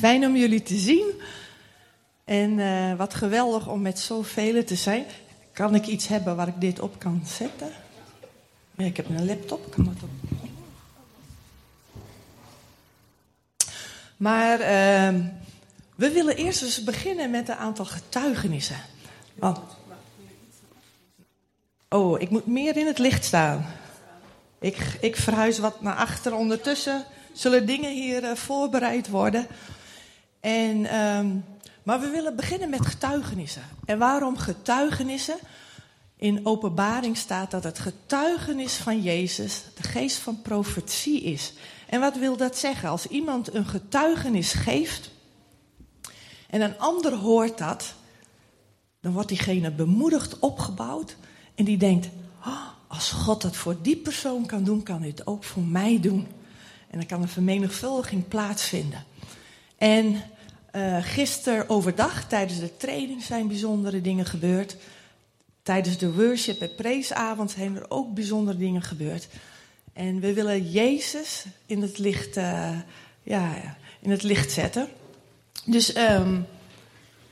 Fijn om jullie te zien. En uh, wat geweldig om met zoveel te zijn. Kan ik iets hebben waar ik dit op kan zetten? Ik heb een laptop, kan dat op? Maar uh, we willen eerst eens beginnen met een aantal getuigenissen. Want, oh, ik moet meer in het licht staan. Ik, ik verhuis wat naar achter. Ondertussen zullen dingen hier uh, voorbereid worden. En, um, maar we willen beginnen met getuigenissen. En waarom getuigenissen? In openbaring staat dat het getuigenis van Jezus de geest van profetie is. En wat wil dat zeggen? Als iemand een getuigenis geeft en een ander hoort dat, dan wordt diegene bemoedigd, opgebouwd en die denkt, oh, als God dat voor die persoon kan doen, kan hij het ook voor mij doen. En dan kan een vermenigvuldiging plaatsvinden. En uh, gisteren overdag, tijdens de training, zijn bijzondere dingen gebeurd. Tijdens de worship en preesavond zijn er ook bijzondere dingen gebeurd. En we willen Jezus in het licht, uh, ja, in het licht zetten. Dus um,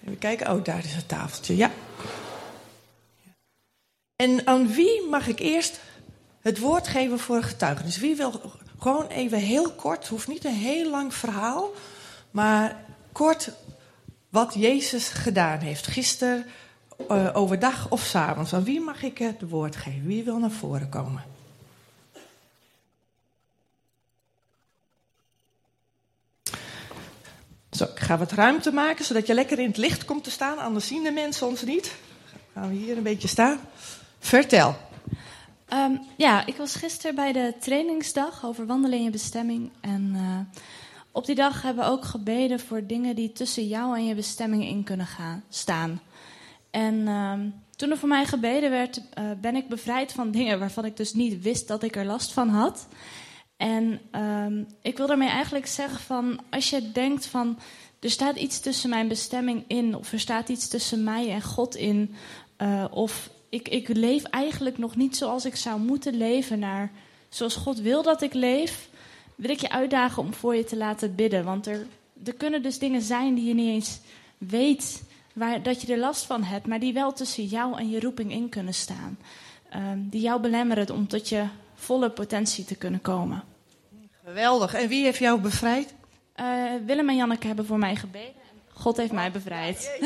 even kijken. Oh, daar is het tafeltje. Ja. En aan wie mag ik eerst het woord geven voor een getuigenis? Wie wil gewoon even heel kort, hoeft niet een heel lang verhaal, maar kort wat Jezus gedaan heeft. Gisteren, uh, overdag of s'avonds. Aan wie mag ik het woord geven? Wie wil naar voren komen? Zo, ik ga wat ruimte maken, zodat je lekker in het licht komt te staan. Anders zien de mensen ons niet. Gaan we hier een beetje staan. Vertel. Um, ja, ik was gisteren bij de trainingsdag over in je bestemming. En uh, op die dag hebben we ook gebeden voor dingen die tussen jou en je bestemming in kunnen gaan staan. En um, toen er voor mij gebeden werd, uh, ben ik bevrijd van dingen waarvan ik dus niet wist dat ik er last van had. En um, ik wil daarmee eigenlijk zeggen van, als je denkt van, er staat iets tussen mijn bestemming in, of er staat iets tussen mij en God in, uh, of ik, ik leef eigenlijk nog niet zoals ik zou moeten leven, naar zoals God wil dat ik leef, wil ik je uitdagen om voor je te laten bidden. Want er, er kunnen dus dingen zijn die je niet eens weet waar, dat je er last van hebt, maar die wel tussen jou en je roeping in kunnen staan. Um, die jou belemmeren om tot je volle potentie te kunnen komen. Geweldig. En wie heeft jou bevrijd? Uh, Willem en Janneke hebben voor mij gebeden. God heeft mij bevrijd.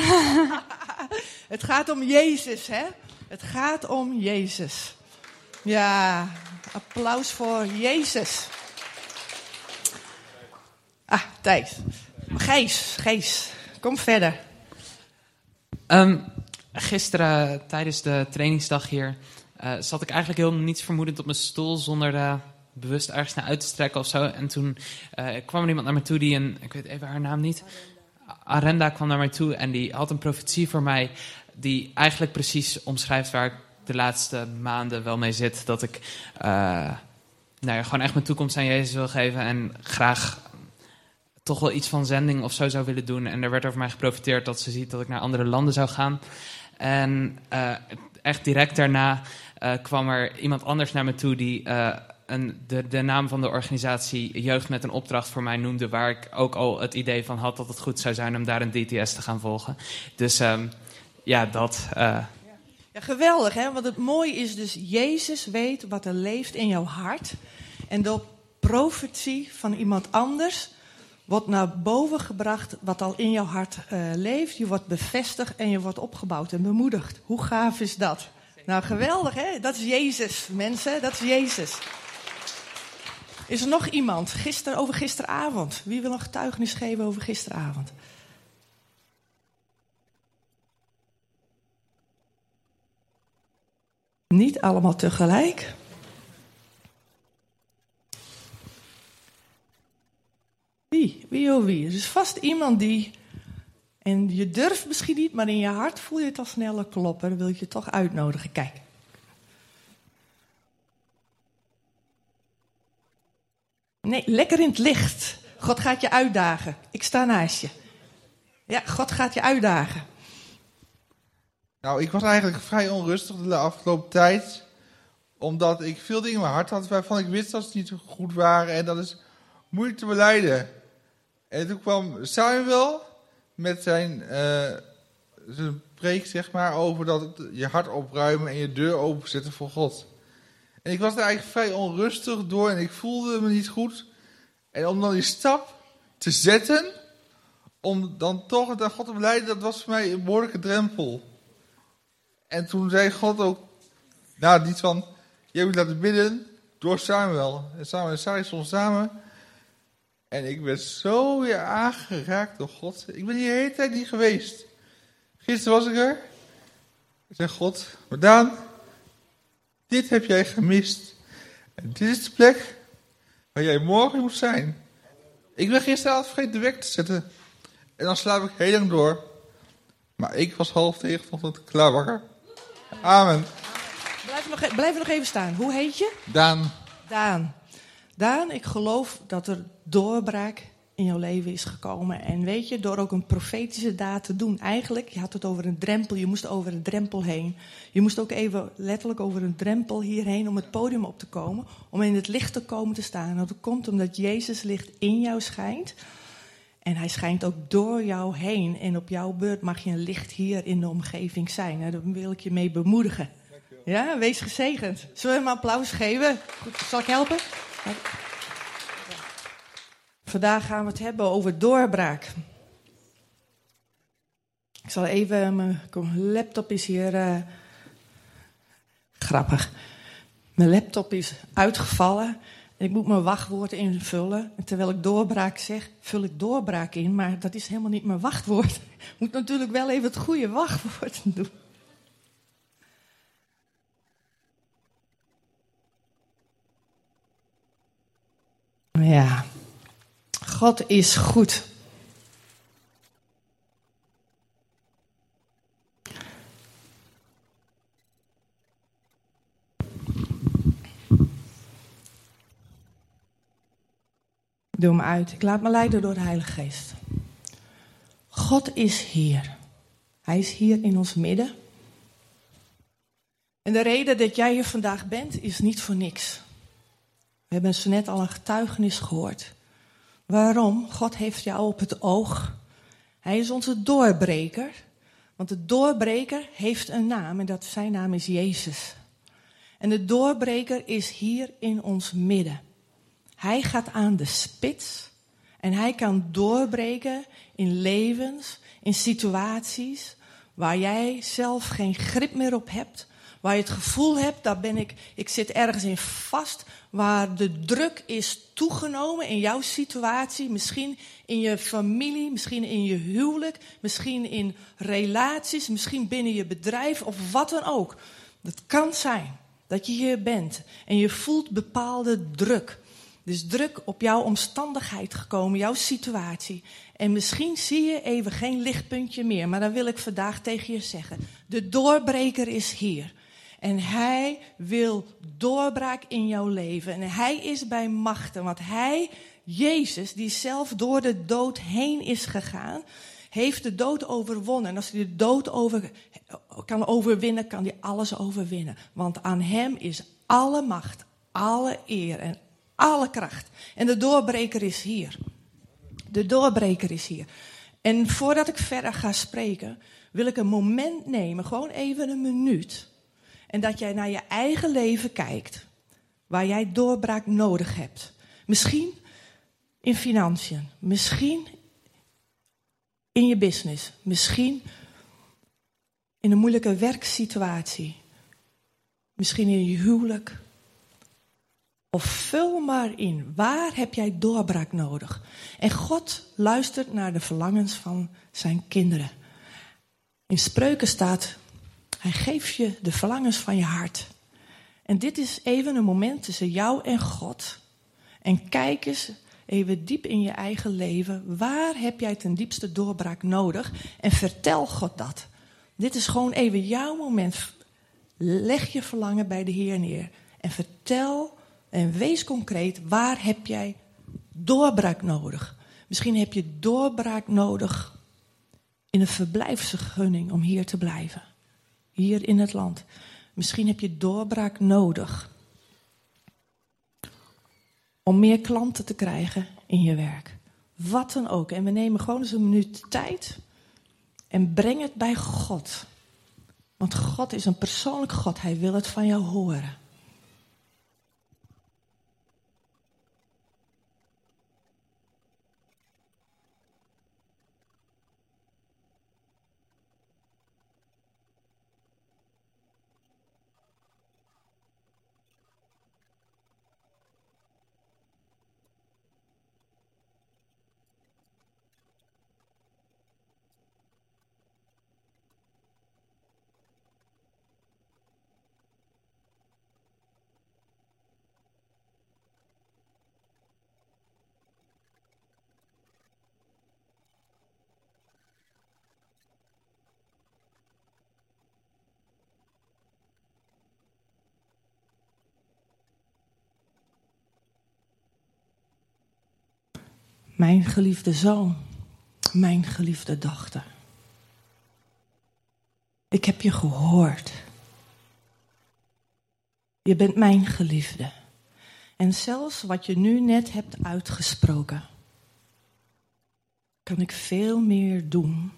Het gaat om Jezus, hè? Het gaat om Jezus. Ja, applaus voor Jezus. Ah, Thijs. Gijs, Gijs, kom verder. Um, gisteren tijdens de trainingsdag hier uh, zat ik eigenlijk heel niets vermoedend op mijn stoel zonder uh, bewust ergens naar uit te strekken of zo. En toen uh, kwam er iemand naar me toe die een, ik weet even haar naam niet, Arenda kwam naar mij toe en die had een profetie voor mij die eigenlijk precies omschrijft waar ik de laatste maanden wel mee zit. Dat ik nou ja, gewoon echt mijn toekomst aan Jezus wil geven en graag toch wel iets van zending of zo zou willen doen. En er werd over mij geprofiteerd dat ze ziet dat ik naar andere landen zou gaan. En uh, echt direct daarna uh, kwam er iemand anders naar me toe die uh, een, de, de naam van de organisatie Jeugd met een opdracht voor mij noemde. Waar ik ook al het idee van had dat het goed zou zijn om daar een DTS te gaan volgen. Dus um, ja, dat. Ja, geweldig, hè? Want het mooie is dus, Jezus weet wat er leeft in jouw hart. En door profetie van iemand anders wordt naar boven gebracht wat al in jouw hart uh, leeft. Je wordt bevestigd en je wordt opgebouwd en bemoedigd. Hoe gaaf is dat? Nou, geweldig hè? Dat is Jezus, mensen. Dat is Jezus. Is er nog iemand? Gisteren, over gisteravond. Wie wil een getuigenis geven over gisteravond? Niet allemaal tegelijk. Wie? Wie oh wie? Er is vast iemand die. En je durft misschien niet, maar in je hart voel je het al sneller kloppen. Dan wil je toch uitnodigen. Kijk. Nee, lekker in het licht. God gaat je uitdagen. Ik sta naast je. Ja, God gaat je uitdagen. Nou, ik was eigenlijk vrij onrustig de afgelopen tijd. Omdat ik veel dingen in mijn hart had waarvan ik wist dat ze niet goed waren. En dat is moeilijk te beleiden. En toen kwam Samuel met zijn, zijn preek, zeg maar, over dat je hart opruimen en je deur openzetten voor God. En ik was er eigenlijk vrij onrustig door en ik voelde me niet goed. En om dan die stap te zetten, om dan toch naar God te beleiden, dat was voor mij een behoorlijke drempel. En toen zei God ook, nou, niet van, je moet laten bidden door Samuel. En Samuel en Sarai stonden samen. En ik werd zo weer aangeraakt door God. Ik ben hier de hele tijd niet geweest. Gisteren was ik er. Ik zei God, maar Daan, dit heb jij gemist. En dit is de plek waar jij morgen moet zijn. Ik ben gisteravond vergeten de wekker te zetten. En dan slaap ik heel lang door. Maar ik was half tegen vanochtend klaar wakker. Amen. Blijf nog, blijf nog even staan. Hoe heet je? Daan. Daan. Daan, ik geloof dat er doorbraak in jouw leven is gekomen. En weet je, door ook een profetische daad te doen. Eigenlijk, je had het over een drempel, je moest over een drempel heen. Je moest ook even letterlijk over een drempel hierheen om het podium op te komen. Om in het licht te komen te staan. Dat komt omdat Jezus licht in jou schijnt. En hij schijnt ook door jou heen. En op jouw beurt mag je een licht hier in de omgeving zijn. Daar wil ik je mee bemoedigen. Ja, wees gezegend. Zullen we hem een applaus geven? Goed, zal ik helpen? Vandaag gaan we het hebben over doorbraak. Ik zal even, mijn laptop is hier uh, grappig. Mijn laptop is uitgevallen en ik moet mijn wachtwoord invullen. En terwijl ik doorbraak zeg, vul ik doorbraak in, maar dat is helemaal niet mijn wachtwoord. Ik moet natuurlijk wel even het goede wachtwoord doen. Ja, God is goed. Doe hem uit. Ik laat me leiden door de Heilige Geest. God is hier. Hij is hier in ons midden. En de reden dat jij hier vandaag bent, is niet voor niks. We hebben zo net al een getuigenis gehoord. Waarom? God heeft jou op het oog. Hij is onze doorbreker. Want de doorbreker heeft een naam en dat zijn naam is Jezus. En de doorbreker is hier in ons midden. Hij gaat aan de spits en hij kan doorbreken in levens, in situaties waar jij zelf geen grip meer op hebt, waar je het gevoel hebt, daar ben ik, ik zit ergens in vast, waar de druk is toegenomen in jouw situatie, misschien in je familie, misschien in je huwelijk, misschien in relaties, misschien binnen je bedrijf of wat dan ook. Het kan zijn dat je hier bent en je voelt bepaalde druk. Dus druk op jouw omstandigheid gekomen, jouw situatie. En misschien zie je even geen lichtpuntje meer, maar dan wil ik vandaag tegen je zeggen: de doorbreker is hier. En hij wil doorbraak in jouw leven. En hij is bij machten, want hij, Jezus, die zelf door de dood heen is gegaan, heeft de dood overwonnen. En als hij de dood over, kan overwinnen, kan hij alles overwinnen. Want aan hem is alle macht, alle eer en alle kracht. En de doorbreker is hier. De doorbreker is hier. En voordat ik verder ga spreken, wil ik een moment nemen, gewoon even een minuut en dat jij naar je eigen leven kijkt, waar jij doorbraak nodig hebt. Misschien in financiën, misschien in je business, misschien in een moeilijke werksituatie, misschien in je huwelijk. Of vul maar in, waar heb jij doorbraak nodig? En God luistert naar de verlangens van zijn kinderen. In spreuken staat hij geeft je de verlangens van je hart. En dit is even een moment tussen jou en God. En kijk eens even diep in je eigen leven. Waar heb jij ten diepste doorbraak nodig? En vertel God dat. Dit is gewoon even jouw moment. Leg je verlangen bij de Heer neer. En vertel en wees concreet. Waar heb jij doorbraak nodig? Misschien heb je doorbraak nodig in een verblijfsvergunning om hier te blijven hier in het land. Misschien heb je doorbraak nodig om meer klanten te krijgen in je werk. wat dan ook. En we nemen gewoon eens een minuut tijd en breng het bij God. Want God is een persoonlijk God. Hij wil het van jou horen. Mijn geliefde zoon, mijn geliefde dochter. Ik heb je gehoord. Je bent mijn geliefde. En zelfs wat je nu net hebt uitgesproken, kan ik veel meer doen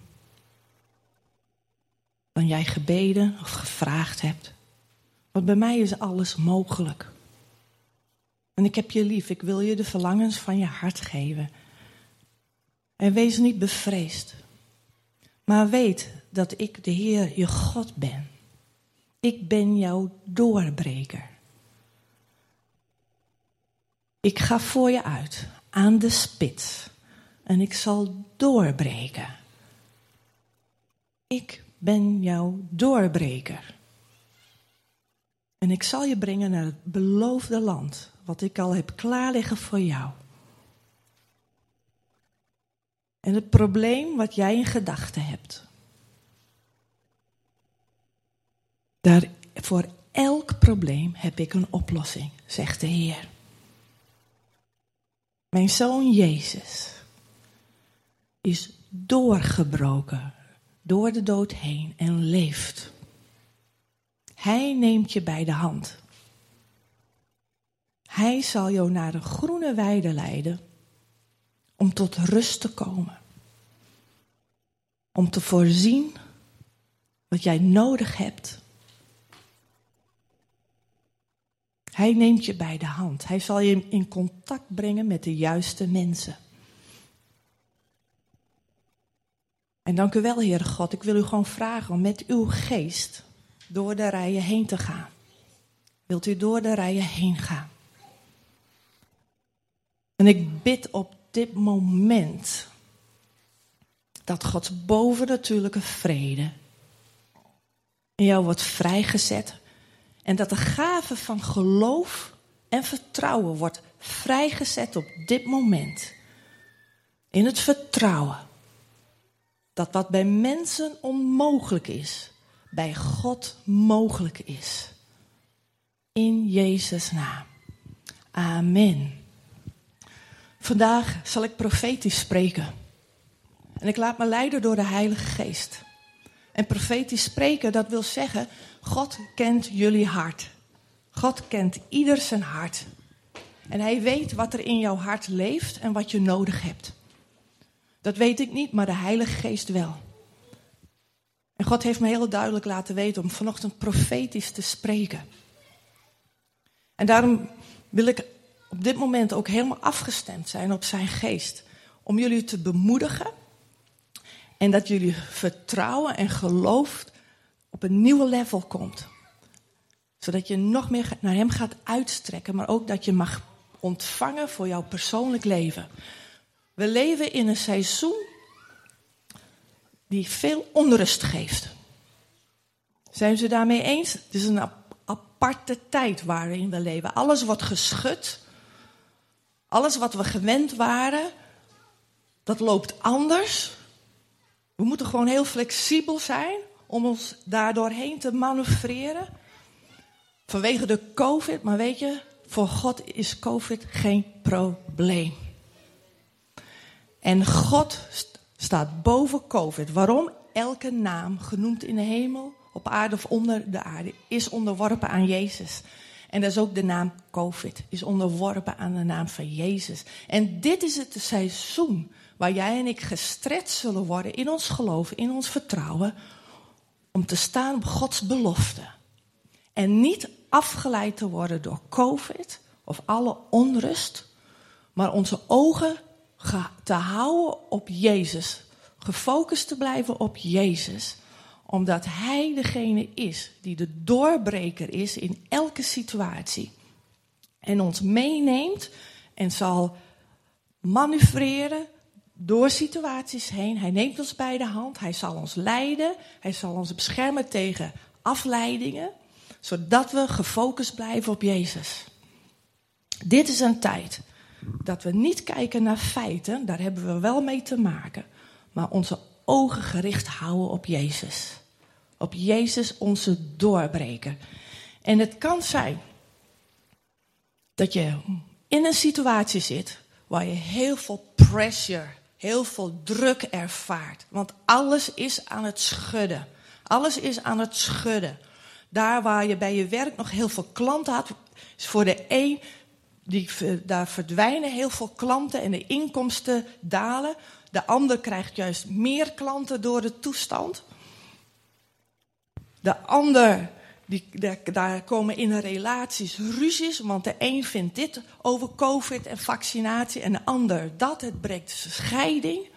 dan jij gebeden of gevraagd hebt. Want bij mij is alles mogelijk. En ik heb je lief, ik wil je de verlangens van je hart geven. En wees niet bevreesd. Maar weet dat ik de Heer je God ben. Ik ben jouw doorbreker. Ik ga voor je uit aan de spits en ik zal doorbreken. Ik ben jouw doorbreker. En ik zal je brengen naar het beloofde land, wat ik al heb klaarliggen voor jou. En het probleem wat jij in gedachten hebt. Daar, voor elk probleem heb ik een oplossing, zegt de Heer. Mijn zoon Jezus is doorgebroken door de dood heen en leeft. Hij neemt je bij de hand. Hij zal jou naar een groene weide leiden om tot rust te komen. Om te voorzien wat jij nodig hebt. Hij neemt je bij de hand. Hij zal je in contact brengen met de juiste mensen. En dank u wel, Heere God. Ik wil u gewoon vragen om met uw geest door de rijen heen te gaan. Wilt u door de rijen heen gaan? En ik bid op dit moment dat Gods bovennatuurlijke vrede in jou wordt vrijgezet en dat de gave van geloof en vertrouwen wordt vrijgezet op dit moment. In het vertrouwen dat wat bij mensen onmogelijk is, bij God mogelijk is. In Jezus' naam. Amen. Vandaag zal ik profetisch spreken. En ik laat me leiden door de Heilige Geest. En profetisch spreken, dat wil zeggen, God kent jullie hart. God kent ieder zijn hart. En hij weet wat er in jouw hart leeft en wat je nodig hebt. Dat weet ik niet, maar de Heilige Geest wel. En God heeft me heel duidelijk laten weten om vanochtend profetisch te spreken. En daarom wil ik op dit moment ook helemaal afgestemd zijn op zijn geest. Om jullie te bemoedigen. En dat jullie vertrouwen en geloof op een nieuwe level komt. Zodat je nog meer naar hem gaat uitstrekken. Maar ook dat je mag ontvangen voor jouw persoonlijk leven. We leven in een seizoen die veel onrust geeft. Zijn ze daarmee eens? Het is een aparte tijd waarin we leven. Alles wordt geschud. Alles wat we gewend waren, dat loopt anders. We moeten gewoon heel flexibel zijn om ons daardoorheen te manoeuvreren. Vanwege de COVID, maar weet je, voor God is COVID geen probleem. En God staat boven COVID. Waarom? Elke naam genoemd in de hemel, op aarde of onder de aarde is onderworpen aan Jezus. En dat is ook de naam COVID, is onderworpen aan de naam van Jezus. En dit is het seizoen waar jij en ik gestretched zullen worden in ons geloof, in ons vertrouwen, om te staan op Gods belofte. En niet afgeleid te worden door COVID of alle onrust, maar onze ogen te houden op Jezus. Gefocust te blijven op Jezus omdat Hij degene is die de doorbreker is in elke situatie. En ons meeneemt en zal manoeuvreren door situaties heen. Hij neemt ons bij de hand. Hij zal ons leiden. Hij zal ons beschermen tegen afleidingen. Zodat we gefocust blijven op Jezus. Dit is een tijd dat we niet kijken naar feiten. Daar hebben we wel mee te maken. Maar onze ogen gericht houden op Jezus. Op Jezus, onze doorbreker. En het kan zijn dat je in een situatie zit waar je heel veel pressure, heel veel druk ervaart. Want alles is aan het schudden. Alles is aan het schudden. Daar waar je bij je werk nog heel veel klanten had, is voor de een, die, daar verdwijnen heel veel klanten en de inkomsten dalen. De ander krijgt juist meer klanten door de toestand. De ander, die, daar komen in relaties ruzies, want de een vindt dit over COVID en vaccinatie en de ander dat. Het breekt scheiding.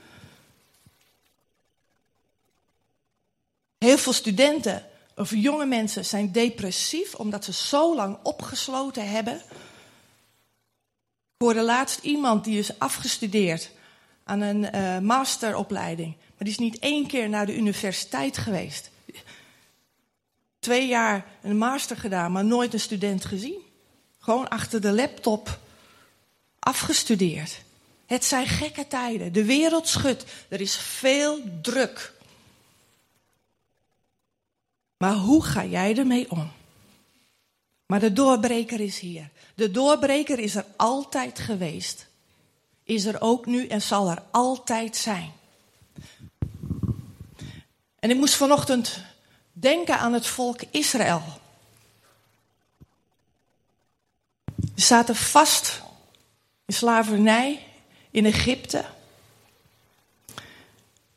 Heel veel studenten of jonge mensen zijn depressief omdat ze zo lang opgesloten hebben. Ik hoorde laatst iemand die is afgestudeerd aan een uh, masteropleiding, maar die is niet één keer naar de universiteit geweest twee jaar een master gedaan, maar nooit een student gezien. Gewoon achter de laptop afgestudeerd. Het zijn gekke tijden. De wereld schudt. Er is veel druk. Maar hoe ga jij ermee om? Maar de doorbreker is hier. De doorbreker is er altijd geweest. Is er ook nu en zal er altijd zijn. En ik moest vanochtend denken aan het volk Israël. Ze zaten vast in slavernij in Egypte.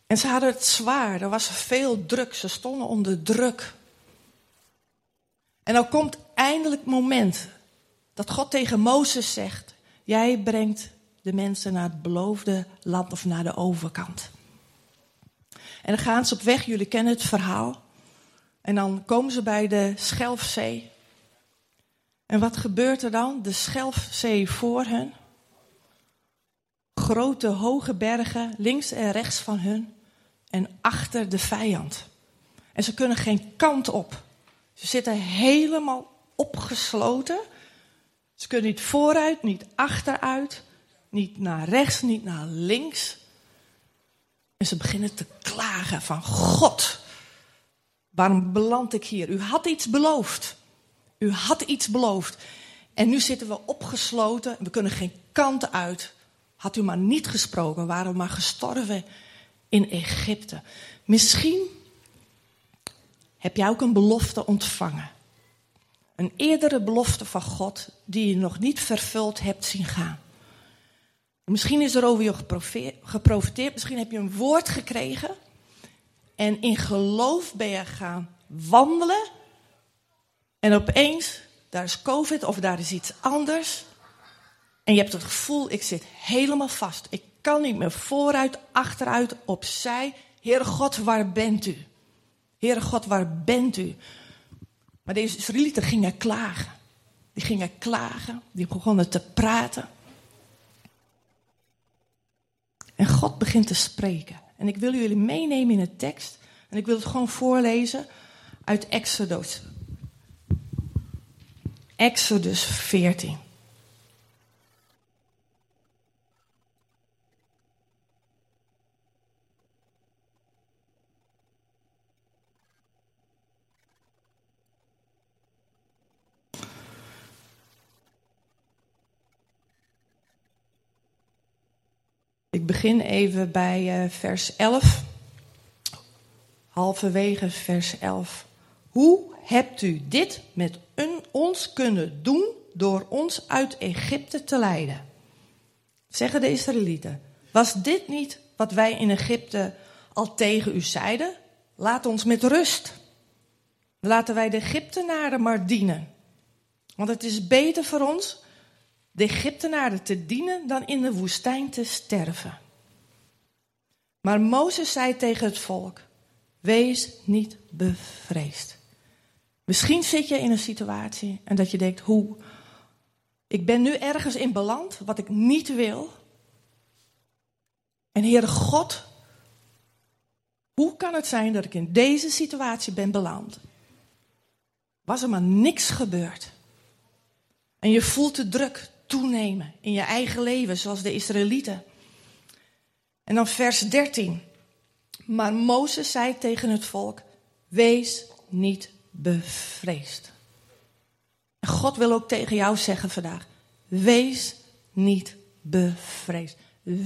En ze hadden het zwaar, er was veel druk, ze stonden onder druk. En dan komt eindelijk het moment dat God tegen Mozes zegt: Jij brengt de mensen naar het beloofde land of naar de overkant. En dan gaan ze op weg, jullie kennen het verhaal. En dan komen ze bij de Schelfzee. En wat gebeurt er dan? De Schelfzee voor hen. Grote hoge bergen links en rechts van hun. En achter de vijand. En ze kunnen geen kant op. Ze zitten helemaal opgesloten. Ze kunnen niet vooruit, niet achteruit, niet naar rechts, niet naar links. En ze beginnen te klagen van God. Waarom beland ik hier? U had iets beloofd. U had iets beloofd. En nu zitten we opgesloten. We kunnen geen kant uit. Had u maar niet gesproken, waren we maar gestorven in Egypte. Misschien heb jij ook een belofte ontvangen. Een eerdere belofte van God die je nog niet vervuld hebt zien gaan. Misschien is er over je geprofiteerd. Misschien heb je een woord gekregen en in geloof ben je gaan wandelen. En opeens, daar is COVID of daar is iets anders. En je hebt het gevoel, ik zit helemaal vast. Ik kan niet meer vooruit, achteruit, opzij. Heere God, waar bent u? Heere God, waar bent u? Maar deze Israëlieten gingen klagen. Die gingen klagen, die begonnen te praten. En God begint te spreken. En ik wil jullie meenemen in de tekst. En ik wil het gewoon voorlezen uit Exodus. Exodus 14. Ik begin even bij uh, vers 11 halverwege vers 11 Hoe hebt u dit met een, ons kunnen doen door ons uit Egypte te leiden? Zeggen de Israëlieten. Was dit niet wat wij in Egypte al tegen u zeiden? Laat ons met rust. Laten wij de Egyptenaren maar dienen. Want het is beter voor ons de Egyptenaren te dienen dan in de woestijn te sterven. Maar Mozes zei tegen het volk: Wees niet bevreesd. Misschien zit je in een situatie en dat je denkt: hoe? Ik ben nu ergens in beland wat ik niet wil. En Heere God, hoe kan het zijn dat ik in deze situatie ben beland? Was er maar niks gebeurd. En je voelt de druk toenemen in je eigen leven, zoals de Israëlieten. En dan vers 13. Maar Mozes zei tegen het volk: Wees niet bevreesd. God wil ook tegen jou zeggen vandaag: Wees niet bevreesd.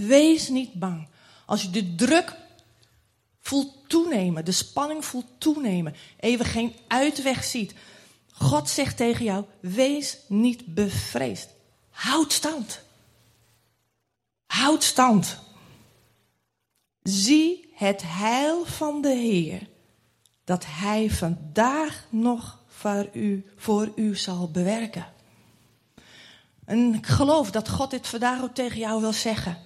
Wees niet bang. Als je de druk voelt toenemen, de spanning voelt toenemen, even geen uitweg ziet. God zegt tegen jou: Wees niet bevreesd. Houd stand. Houd stand. Zie het heil van de Heer, dat Hij vandaag nog voor u, voor u zal bewerken. En ik geloof dat God dit vandaag ook tegen jou wil zeggen.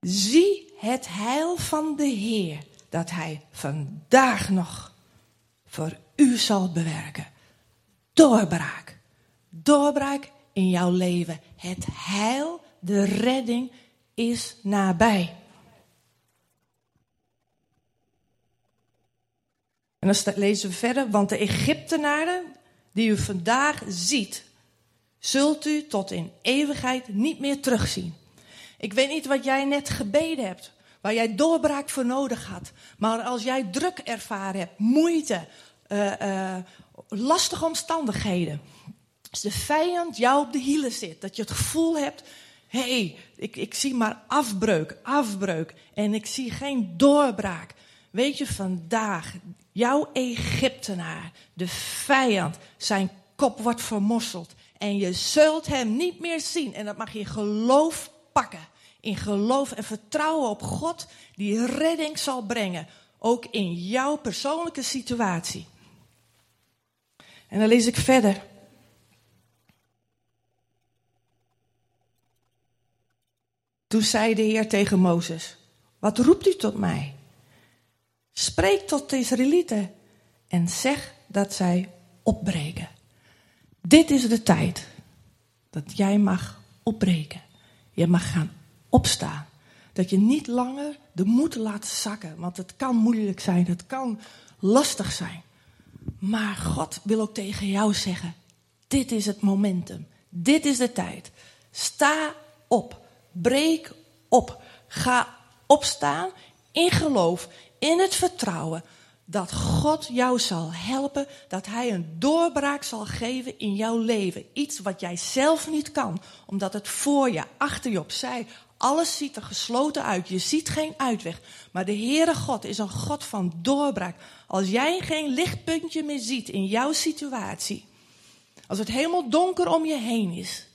Zie het heil van de Heer, dat Hij vandaag nog voor u zal bewerken. Doorbraak. Doorbraak in jouw leven. Het heil, de redding is nabij. En dan lezen we verder, want de Egyptenaren die u vandaag ziet, zult u tot in eeuwigheid niet meer terugzien. Ik weet niet wat jij net gebeden hebt, waar jij doorbraak voor nodig had. Maar als jij druk ervaren hebt, moeite, uh, uh, lastige omstandigheden. Als de vijand jou op de hielen zit, dat je het gevoel hebt, hé, hey, ik, ik zie maar afbreuk, afbreuk en ik zie geen doorbraak. Weet je, vandaag, jouw Egyptenaar, de vijand, zijn kop wordt vermosseld. En je zult hem niet meer zien. En dat mag je geloof pakken. In geloof en vertrouwen op God, die redding zal brengen. Ook in jouw persoonlijke situatie. En dan lees ik verder. Toen zei de Heer tegen Mozes: Wat roept u tot mij? Spreek tot de Israëlieten en zeg dat zij opbreken. Dit is de tijd dat jij mag opbreken. Je mag gaan opstaan. Dat je niet langer de moed laat zakken, want het kan moeilijk zijn, het kan lastig zijn. Maar God wil ook tegen jou zeggen: dit is het momentum, dit is de tijd. Sta op, breek op, ga opstaan in geloof, in het vertrouwen dat God jou zal helpen, dat Hij een doorbraak zal geven in jouw leven. Iets wat jij zelf niet kan, omdat het voor je, achter je, opzij, alles ziet er gesloten uit. Je ziet geen uitweg. Maar de Heere God is een God van doorbraak. Als jij geen lichtpuntje meer ziet in jouw situatie, als het helemaal donker om je heen is,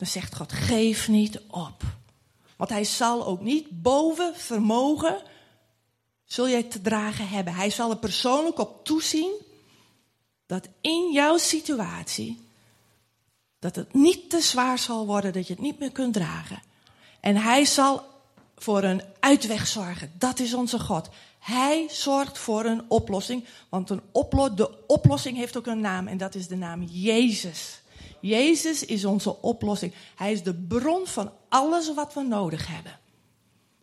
dan zegt God: geef niet op. Want Hij zal ook niet boven vermogen zul jij te dragen hebben. Hij zal er persoonlijk op toezien dat in jouw situatie, dat het niet te zwaar zal worden, dat je het niet meer kunt dragen. En hij zal voor een uitweg zorgen. Dat is onze God. Hij zorgt voor een oplossing, want een de oplossing heeft ook een naam en dat is de naam Jezus. Jezus is onze oplossing. Hij is de bron van alles wat we nodig hebben.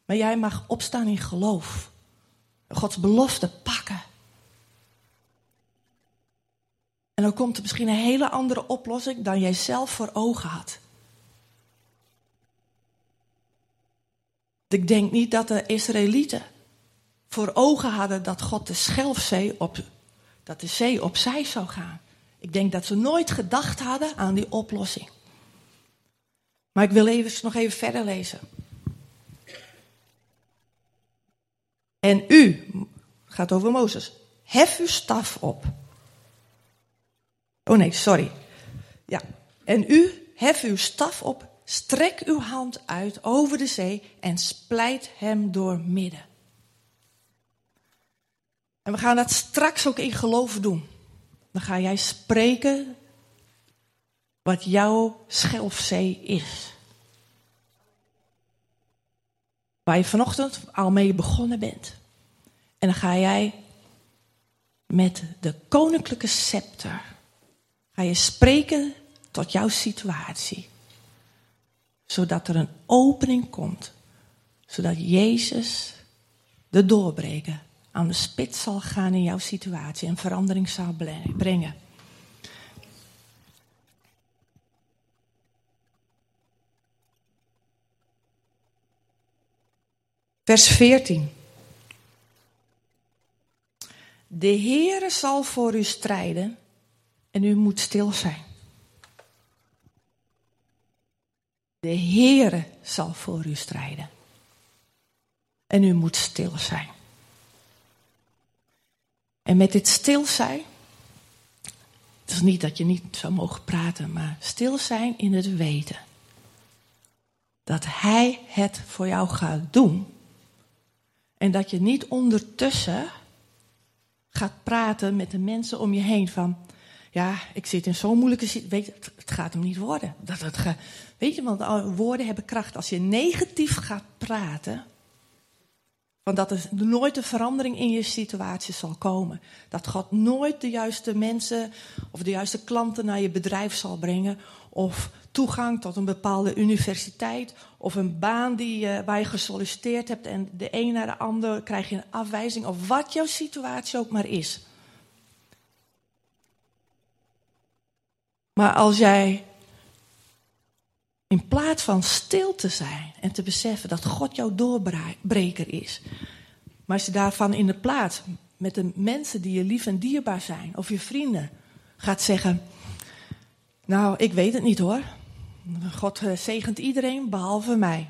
Maar jij mag opstaan in geloof. Gods belofte pakken. En dan komt er misschien een hele andere oplossing dan jij zelf voor ogen had. Ik denk niet dat de Israëlieten voor ogen hadden dat God de Schelfzee op, dat de zee opzij zou gaan. Ik denk dat ze nooit gedacht hadden aan die oplossing. Maar ik wil even, nog even verder lezen. En u, gaat over Mozes, hef uw staf op. Oh nee, sorry. Ja. En u, hef uw staf op, strek uw hand uit over de zee en splijt hem door midden. En we gaan dat straks ook in geloof doen. Dan ga jij spreken wat jouw schelfzee is. Waar je vanochtend al mee begonnen bent. En dan ga jij met de koninklijke scepter. Ga je spreken tot jouw situatie. Zodat er een opening komt. Zodat Jezus de doorbreken aan de spits zal gaan in jouw situatie en verandering zal brengen. Vers 14. De Heere zal voor u strijden en u moet stil zijn. De Heere zal voor u strijden en u moet stil zijn. En met dit stil zijn, het is niet dat je niet zou mogen praten, maar stil zijn in het weten dat Hij het voor jou gaat doen. En dat je niet ondertussen gaat praten met de mensen om je heen van, ja, ik zit in zo'n moeilijke situatie, het gaat hem niet worden. Dat weet je, want woorden hebben kracht. Als je negatief gaat praten, van dat er nooit een verandering in je situatie zal komen. Dat God nooit de juiste mensen of de juiste klanten naar je bedrijf zal brengen. Of toegang tot een bepaalde universiteit. Of een baan die, uh, waar je gesolliciteerd hebt en de een naar de ander krijg je een afwijzing. Of wat jouw situatie ook maar is. Maar als jij in plaats van stil te zijn en te beseffen dat God jouw doorbreker is. Maar als je daarvan in de plaats met de mensen die je lief en dierbaar zijn, of je vrienden, gaat zeggen: Nou, ik weet het niet hoor. God eh, zegent iedereen behalve mij.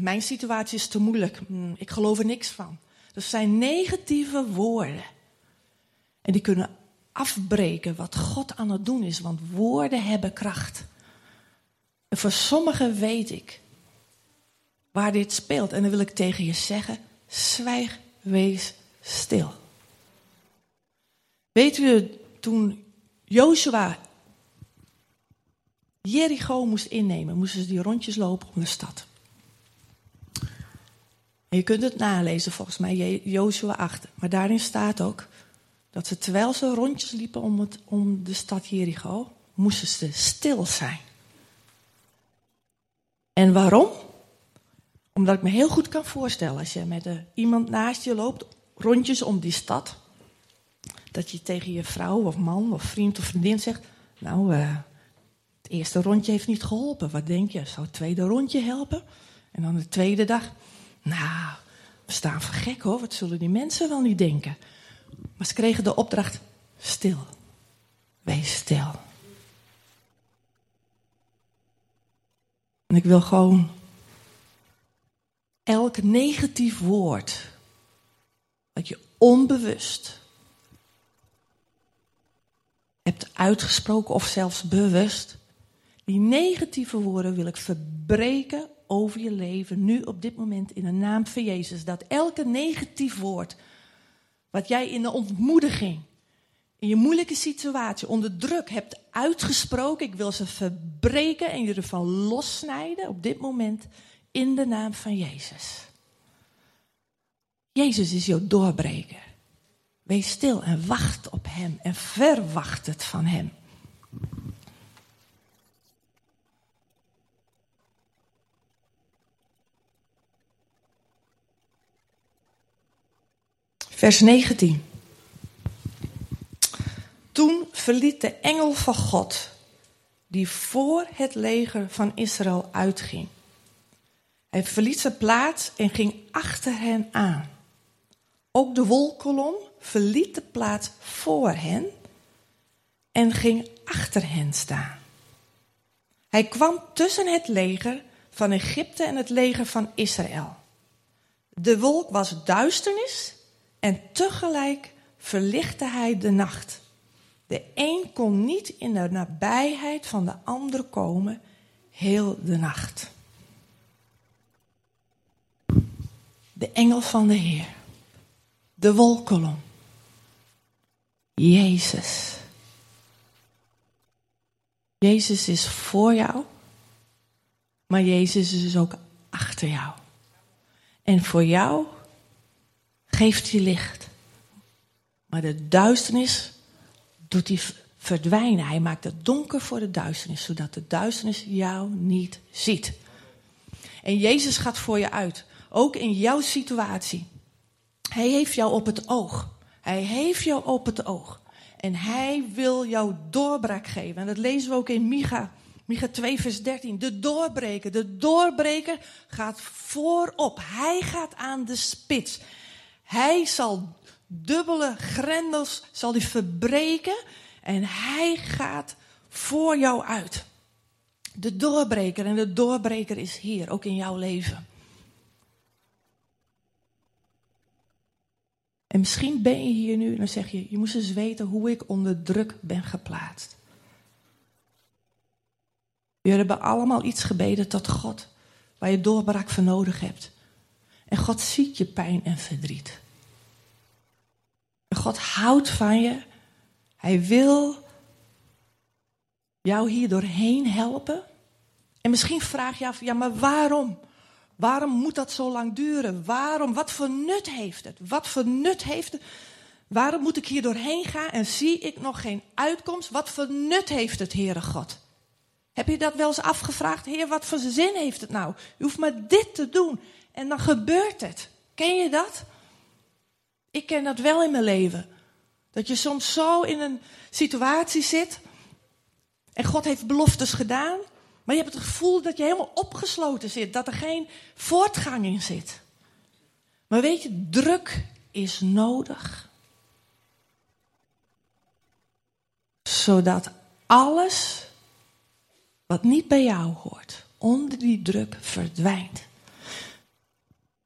Mijn situatie is te moeilijk. Ik geloof er niks van. Dat zijn negatieve woorden. En die kunnen afbreken wat God aan het doen is, want woorden hebben kracht. En voor sommigen weet ik waar dit speelt. En dan wil ik tegen je zeggen: zwijg, wees stil. Weet u, toen Joshua Jericho moest innemen, moesten ze die rondjes lopen om de stad. En je kunt het nalezen, volgens mij, Joshua 8. Maar daarin staat ook dat ze terwijl ze rondjes liepen om, het, om de stad Jericho, moesten ze stil zijn. En waarom? Omdat ik me heel goed kan voorstellen als je met iemand naast je loopt, rondjes om die stad, dat je tegen je vrouw of man of vriend of vriendin zegt, nou, uh, het eerste rondje heeft niet geholpen. Wat denk je? Zou het tweede rondje helpen? En dan de tweede dag, nou, we staan voor gek hoor, wat zullen die mensen wel niet denken? Maar ze kregen de opdracht, stil, wees stil. En ik wil gewoon elk negatief woord dat je onbewust hebt uitgesproken of zelfs bewust, die negatieve woorden wil ik verbreken over je leven, nu op dit moment in de naam van Jezus. Dat elke negatief woord wat jij in de ontmoediging in je moeilijke situatie onder druk hebt uitgesproken, ik wil ze verbreken en je ervan lossnijden op dit moment in de naam van Jezus. Jezus is jouw doorbreker. Wees stil en wacht op Hem en verwacht het van Hem. Vers 19. Toen verliet de engel van God, die voor het leger van Israël uitging. Hij verliet zijn plaats en ging achter hen aan. Ook de wolkolom verliet de plaats voor hen en ging achter hen staan. Hij kwam tussen het leger van Egypte en het leger van Israël. De wolk was duisternis en tegelijk verlichtte hij de nacht. De een kon niet in de nabijheid van de ander komen heel de nacht. De engel van de Heer. De wolkolom. Jezus. Jezus is voor jou, maar Jezus is ook achter jou. En voor jou geeft hij licht. Maar de duisternis doet hij verdwijnen. Hij maakt het donker voor de duisternis, zodat de duisternis jou niet ziet. En Jezus gaat voor je uit, ook in jouw situatie. Hij heeft jou op het oog. Hij heeft jou op het oog. En hij wil jou doorbraak geven. En dat lezen we ook in Micha. Micha 2, vers 13. De doorbreker. De doorbreker gaat voorop. Hij gaat aan de spits. Hij zal dubbele grendels zal die verbreken. En hij gaat voor jou uit. De doorbreker. En de doorbreker is hier, ook in jouw leven. En misschien ben je hier nu en dan zeg je, je moest eens weten hoe ik onder druk ben geplaatst. We hebben allemaal iets gebeden tot God, waar je doorbraak voor nodig hebt. En God ziet je pijn en verdriet. God houdt van je. Hij wil jou hier doorheen helpen. En misschien vraag je af, ja, maar waarom? Waarom moet dat zo lang duren? Waarom? Wat voor nut heeft het? Wat voor nut heeft het? Waarom moet ik hier doorheen gaan en zie ik nog geen uitkomst? Wat voor nut heeft het, Heere God? Heb je dat wel eens afgevraagd? Heer, wat voor zin heeft het nou? Je hoeft maar dit te doen en dan gebeurt het. Ken je dat? Ik ken dat wel in mijn leven. Dat je soms zo in een situatie zit en God heeft beloftes gedaan maar je hebt het gevoel dat je helemaal opgesloten zit, dat er geen voortgang in zit. Maar weet je, druk is nodig. Zodat alles wat niet bij jou hoort, onder die druk verdwijnt.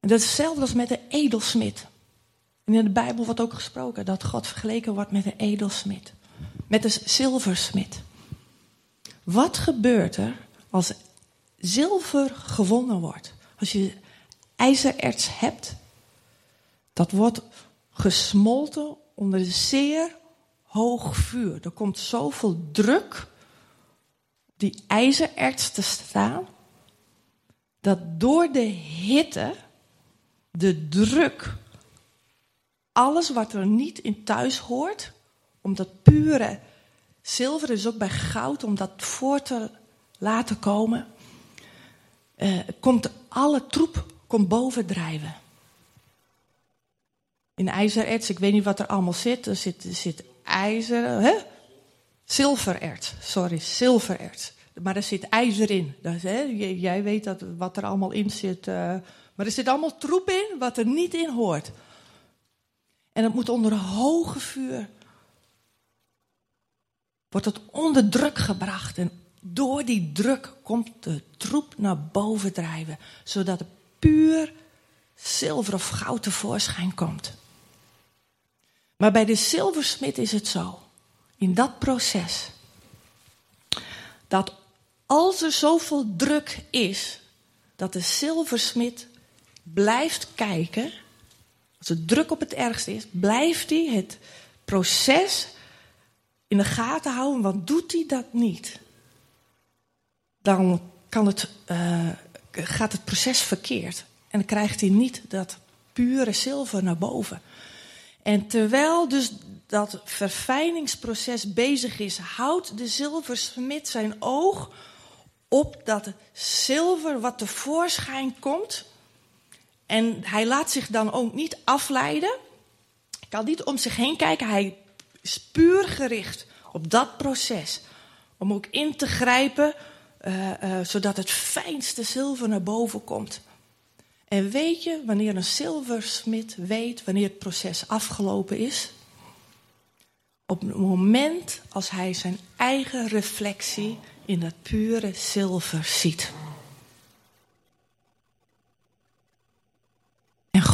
En dat is hetzelfde als met de edelsmid. In de Bijbel wordt ook gesproken dat God vergeleken wordt met de edelsmid. Met de zilversmid. Wat gebeurt er als zilver gewonnen wordt, als je ijzererts hebt, dat wordt gesmolten onder zeer hoog vuur. Er komt zoveel druk op die ijzererts te staan, dat door de hitte, de druk, alles wat er niet in thuis hoort, omdat pure zilver is ook bij goud, om dat voor te laten komen, uh, komt alle troep komt bovendrijven. In ijzererts, ik weet niet wat er allemaal zit. Er zit, zit ijzer, hè? Zilvererts, sorry, zilvererts. Maar er zit ijzer in. Dus, hè, jij weet dat, wat er allemaal in zit. Uh, maar er zit allemaal troep in wat er niet in hoort. En dat moet onder hoge vuur. Wordt het onder druk gebracht. En door die druk komt de troep naar boven drijven, zodat het puur zilver of goud tevoorschijn komt. Maar bij de zilversmid is het zo, in dat proces, dat als er zoveel druk is, dat de zilversmid blijft kijken, als er druk op het ergste is, blijft hij het proces in de gaten houden, want doet hij dat niet, dan kan het, uh, gaat het proces verkeerd. En dan krijgt hij niet dat pure zilver naar boven. En terwijl dus dat verfijningsproces bezig is, houdt de zilversmid zijn oog op dat zilver wat tevoorschijn komt. En hij laat zich dan ook niet afleiden. Hij kan niet om zich heen kijken. Hij is puur gericht op dat proces. Om ook in te grijpen uh, zodat het fijnste zilver naar boven komt. En weet je wanneer een zilversmid weet wanneer het proces afgelopen is? Op het moment als hij zijn eigen reflectie in dat pure zilver ziet.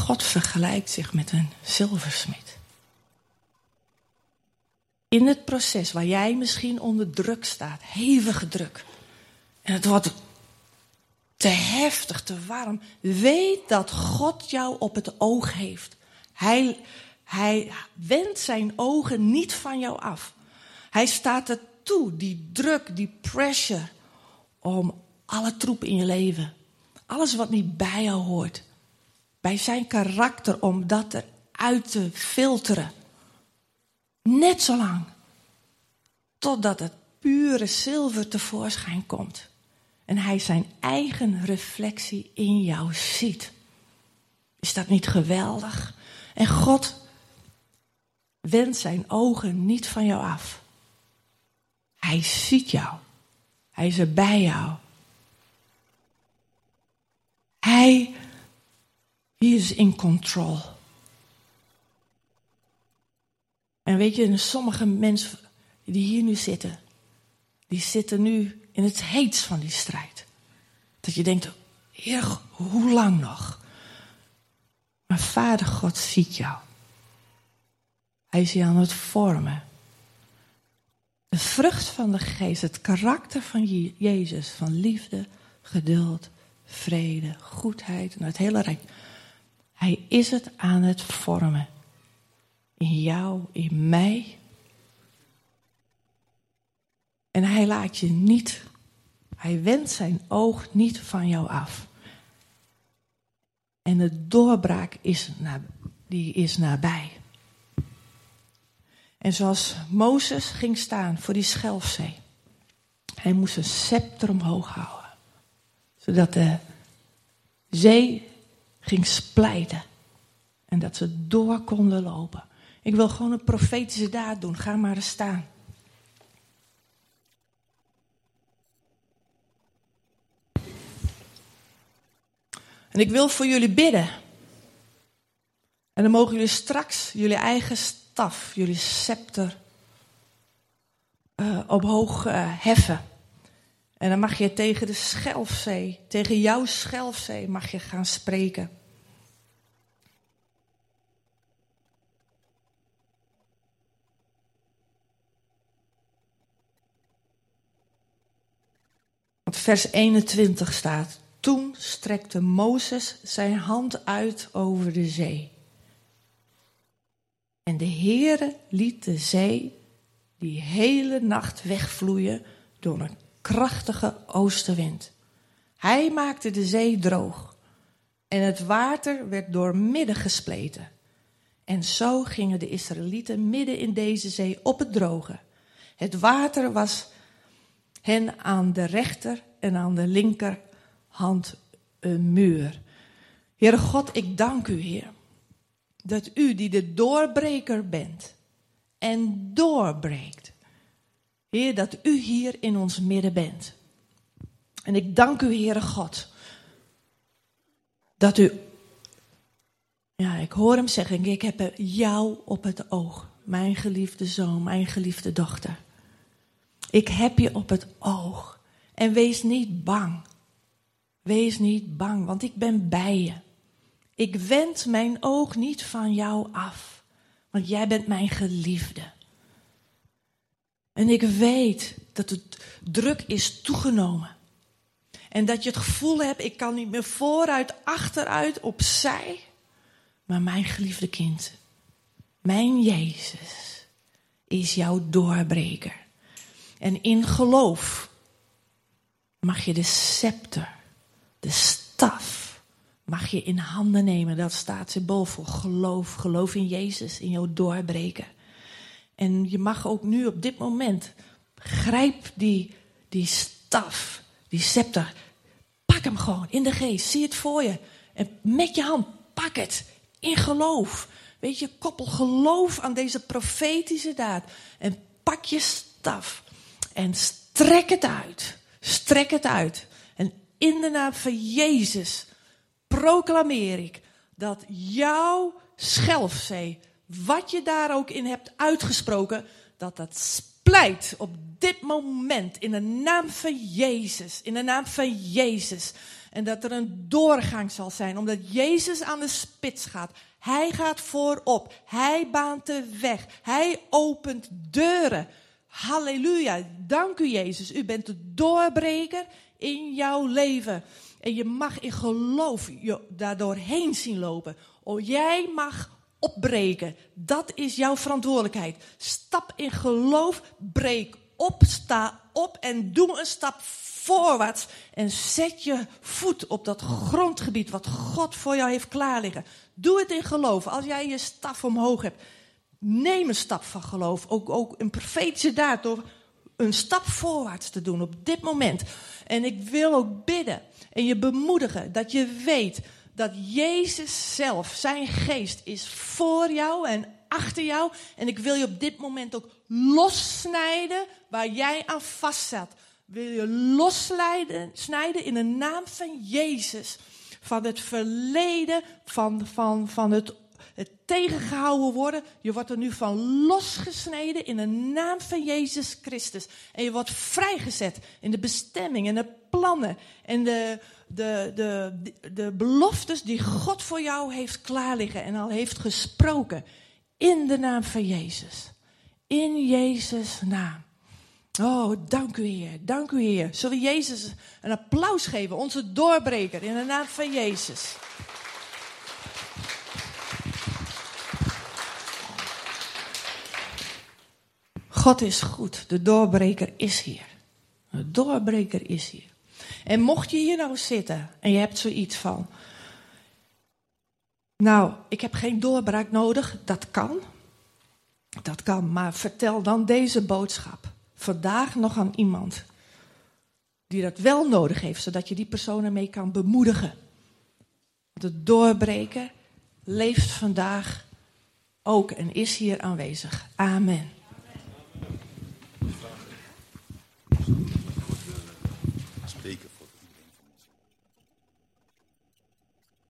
God vergelijkt zich met een zilversmid. in het proces waar jij misschien onder druk staat, hevige druk, en het wordt te heftig, te warm, weet dat God jou op het oog heeft. Hij, hij wendt zijn ogen niet van jou af. Hij staat er toe, die druk, die pressure, om alle troep in je leven, alles wat niet bij jou hoort, bij zijn karakter, om dat eruit te filteren. Net zo lang. Totdat het pure zilver tevoorschijn komt. En hij zijn eigen reflectie in jou ziet. Is dat niet geweldig? En God wendt zijn ogen niet van jou af. Hij ziet jou. Hij is er bij jou. Hij is in control. En weet je, sommige mensen die hier nu zitten, die zitten nu in het heets van die strijd. Dat je denkt, Heer, hoe lang nog? Maar Vader God ziet jou. Hij is je aan het vormen. De vrucht van de geest, het karakter van Jezus, van liefde, geduld, vrede, goedheid en het hele rijk. Hij is het aan het vormen. In jou, in mij. En hij laat je niet, hij wendt zijn oog niet van jou af. En de doorbraak is, die is nabij. En zoals Mozes ging staan voor die schelfzee. Hij moest een scepter omhoog houden. Zodat de zee ging splijten. En dat ze door konden lopen. Ik wil gewoon een profetische daad doen. Ga maar staan. En ik wil voor jullie bidden. En dan mogen jullie straks jullie eigen staf, jullie scepter, uh, omhoog uh, heffen. En dan mag je tegen de Schelfzee, tegen jouw Schelfzee, mag je gaan spreken. Want vers 21 staat: Toen strekte Mozes zijn hand uit over de zee. En de Heere liet de zee die hele nacht wegvloeien door een krachtige oostenwind. Hij maakte de zee droog en het water werd door midden gespleten. En zo gingen de Israëlieten midden in deze zee op het droge. Het water was hen aan de rechter en aan de linkerhand een muur. Heere God, ik dank u, Heer, dat u die de doorbreker bent en doorbreekt. Heer, dat u hier in ons midden bent. En ik dank u, Heere God, dat u, ja, ik hoor hem zeggen, ik heb jou op het oog, mijn geliefde zoon, mijn geliefde dochter. Ik heb je op het oog. En wees niet bang. Wees niet bang, want ik ben bij je. Ik wend mijn oog niet van jou af, want jij bent mijn geliefde. En ik weet dat het druk is toegenomen. En dat je het gevoel hebt, ik kan niet meer vooruit, achteruit, opzij. Maar mijn geliefde kind, mijn Jezus, is jouw doorbreker. En in geloof mag je de scepter, de staf, mag je in handen nemen. Dat staat symbool voor geloof. Geloof in Jezus, in jouw doorbreken. En je mag ook nu op dit moment, grijp die, die staf, die scepter. Pak hem gewoon in de geest. Zie het voor je. En met je hand, pak het. In geloof. Weet je, koppel geloof aan deze profetische daad. En pak je staf. En strek het uit. Strek het uit. En in de naam van Jezus proclameer ik dat jouw schelfzee wat je daar ook in hebt uitgesproken, dat dat splijt op dit moment in de naam van Jezus. In de naam van Jezus. En dat er een doorgang zal zijn, omdat Jezus aan de spits gaat. Hij gaat voorop. Hij baant de weg. Hij opent deuren. Halleluja. Dank u, Jezus. U bent de doorbreker in jouw leven. En je mag in geloof je daardoor heen zien lopen. Oh, jij mag opbreken. Dat is jouw verantwoordelijkheid. Stap in geloof, breek op, sta op en doe een stap voorwaarts. En zet je voet op dat grondgebied wat God voor jou heeft klaarliggen. Doe het in geloof. Als jij je staf omhoog hebt, neem een stap van geloof. Ook, ook een profetische daad door een stap voorwaarts te doen op dit moment. En ik wil ook bidden en je bemoedigen dat je weet dat Jezus zelf, zijn geest, is voor jou en achter jou. En ik wil je op dit moment ook lossnijden waar jij aan vastzat. Wil je lossnijden in de naam van Jezus. Van het verleden, van, van, van het, het tegengehouden worden. Je wordt er nu van losgesneden in de naam van Jezus Christus. En je wordt vrijgezet in de bestemming en de plannen en de, de, de, de, beloftes die God voor jou heeft klaarliggen en al heeft gesproken. In de naam van Jezus. In Jezus' naam. Oh, dank u Heer, dank u Heer. Zullen we Jezus een applaus geven, onze doorbreker, in de naam van Jezus. God is goed, de doorbreker is hier. De doorbreker is hier. En mocht je hier nou zitten en je hebt zoiets van, nou, ik heb geen doorbraak nodig, dat kan. Dat kan, maar vertel dan deze boodschap vandaag nog aan iemand die dat wel nodig heeft, zodat je die persoon ermee kan bemoedigen. De doorbreken leeft vandaag ook en is hier aanwezig. Amen.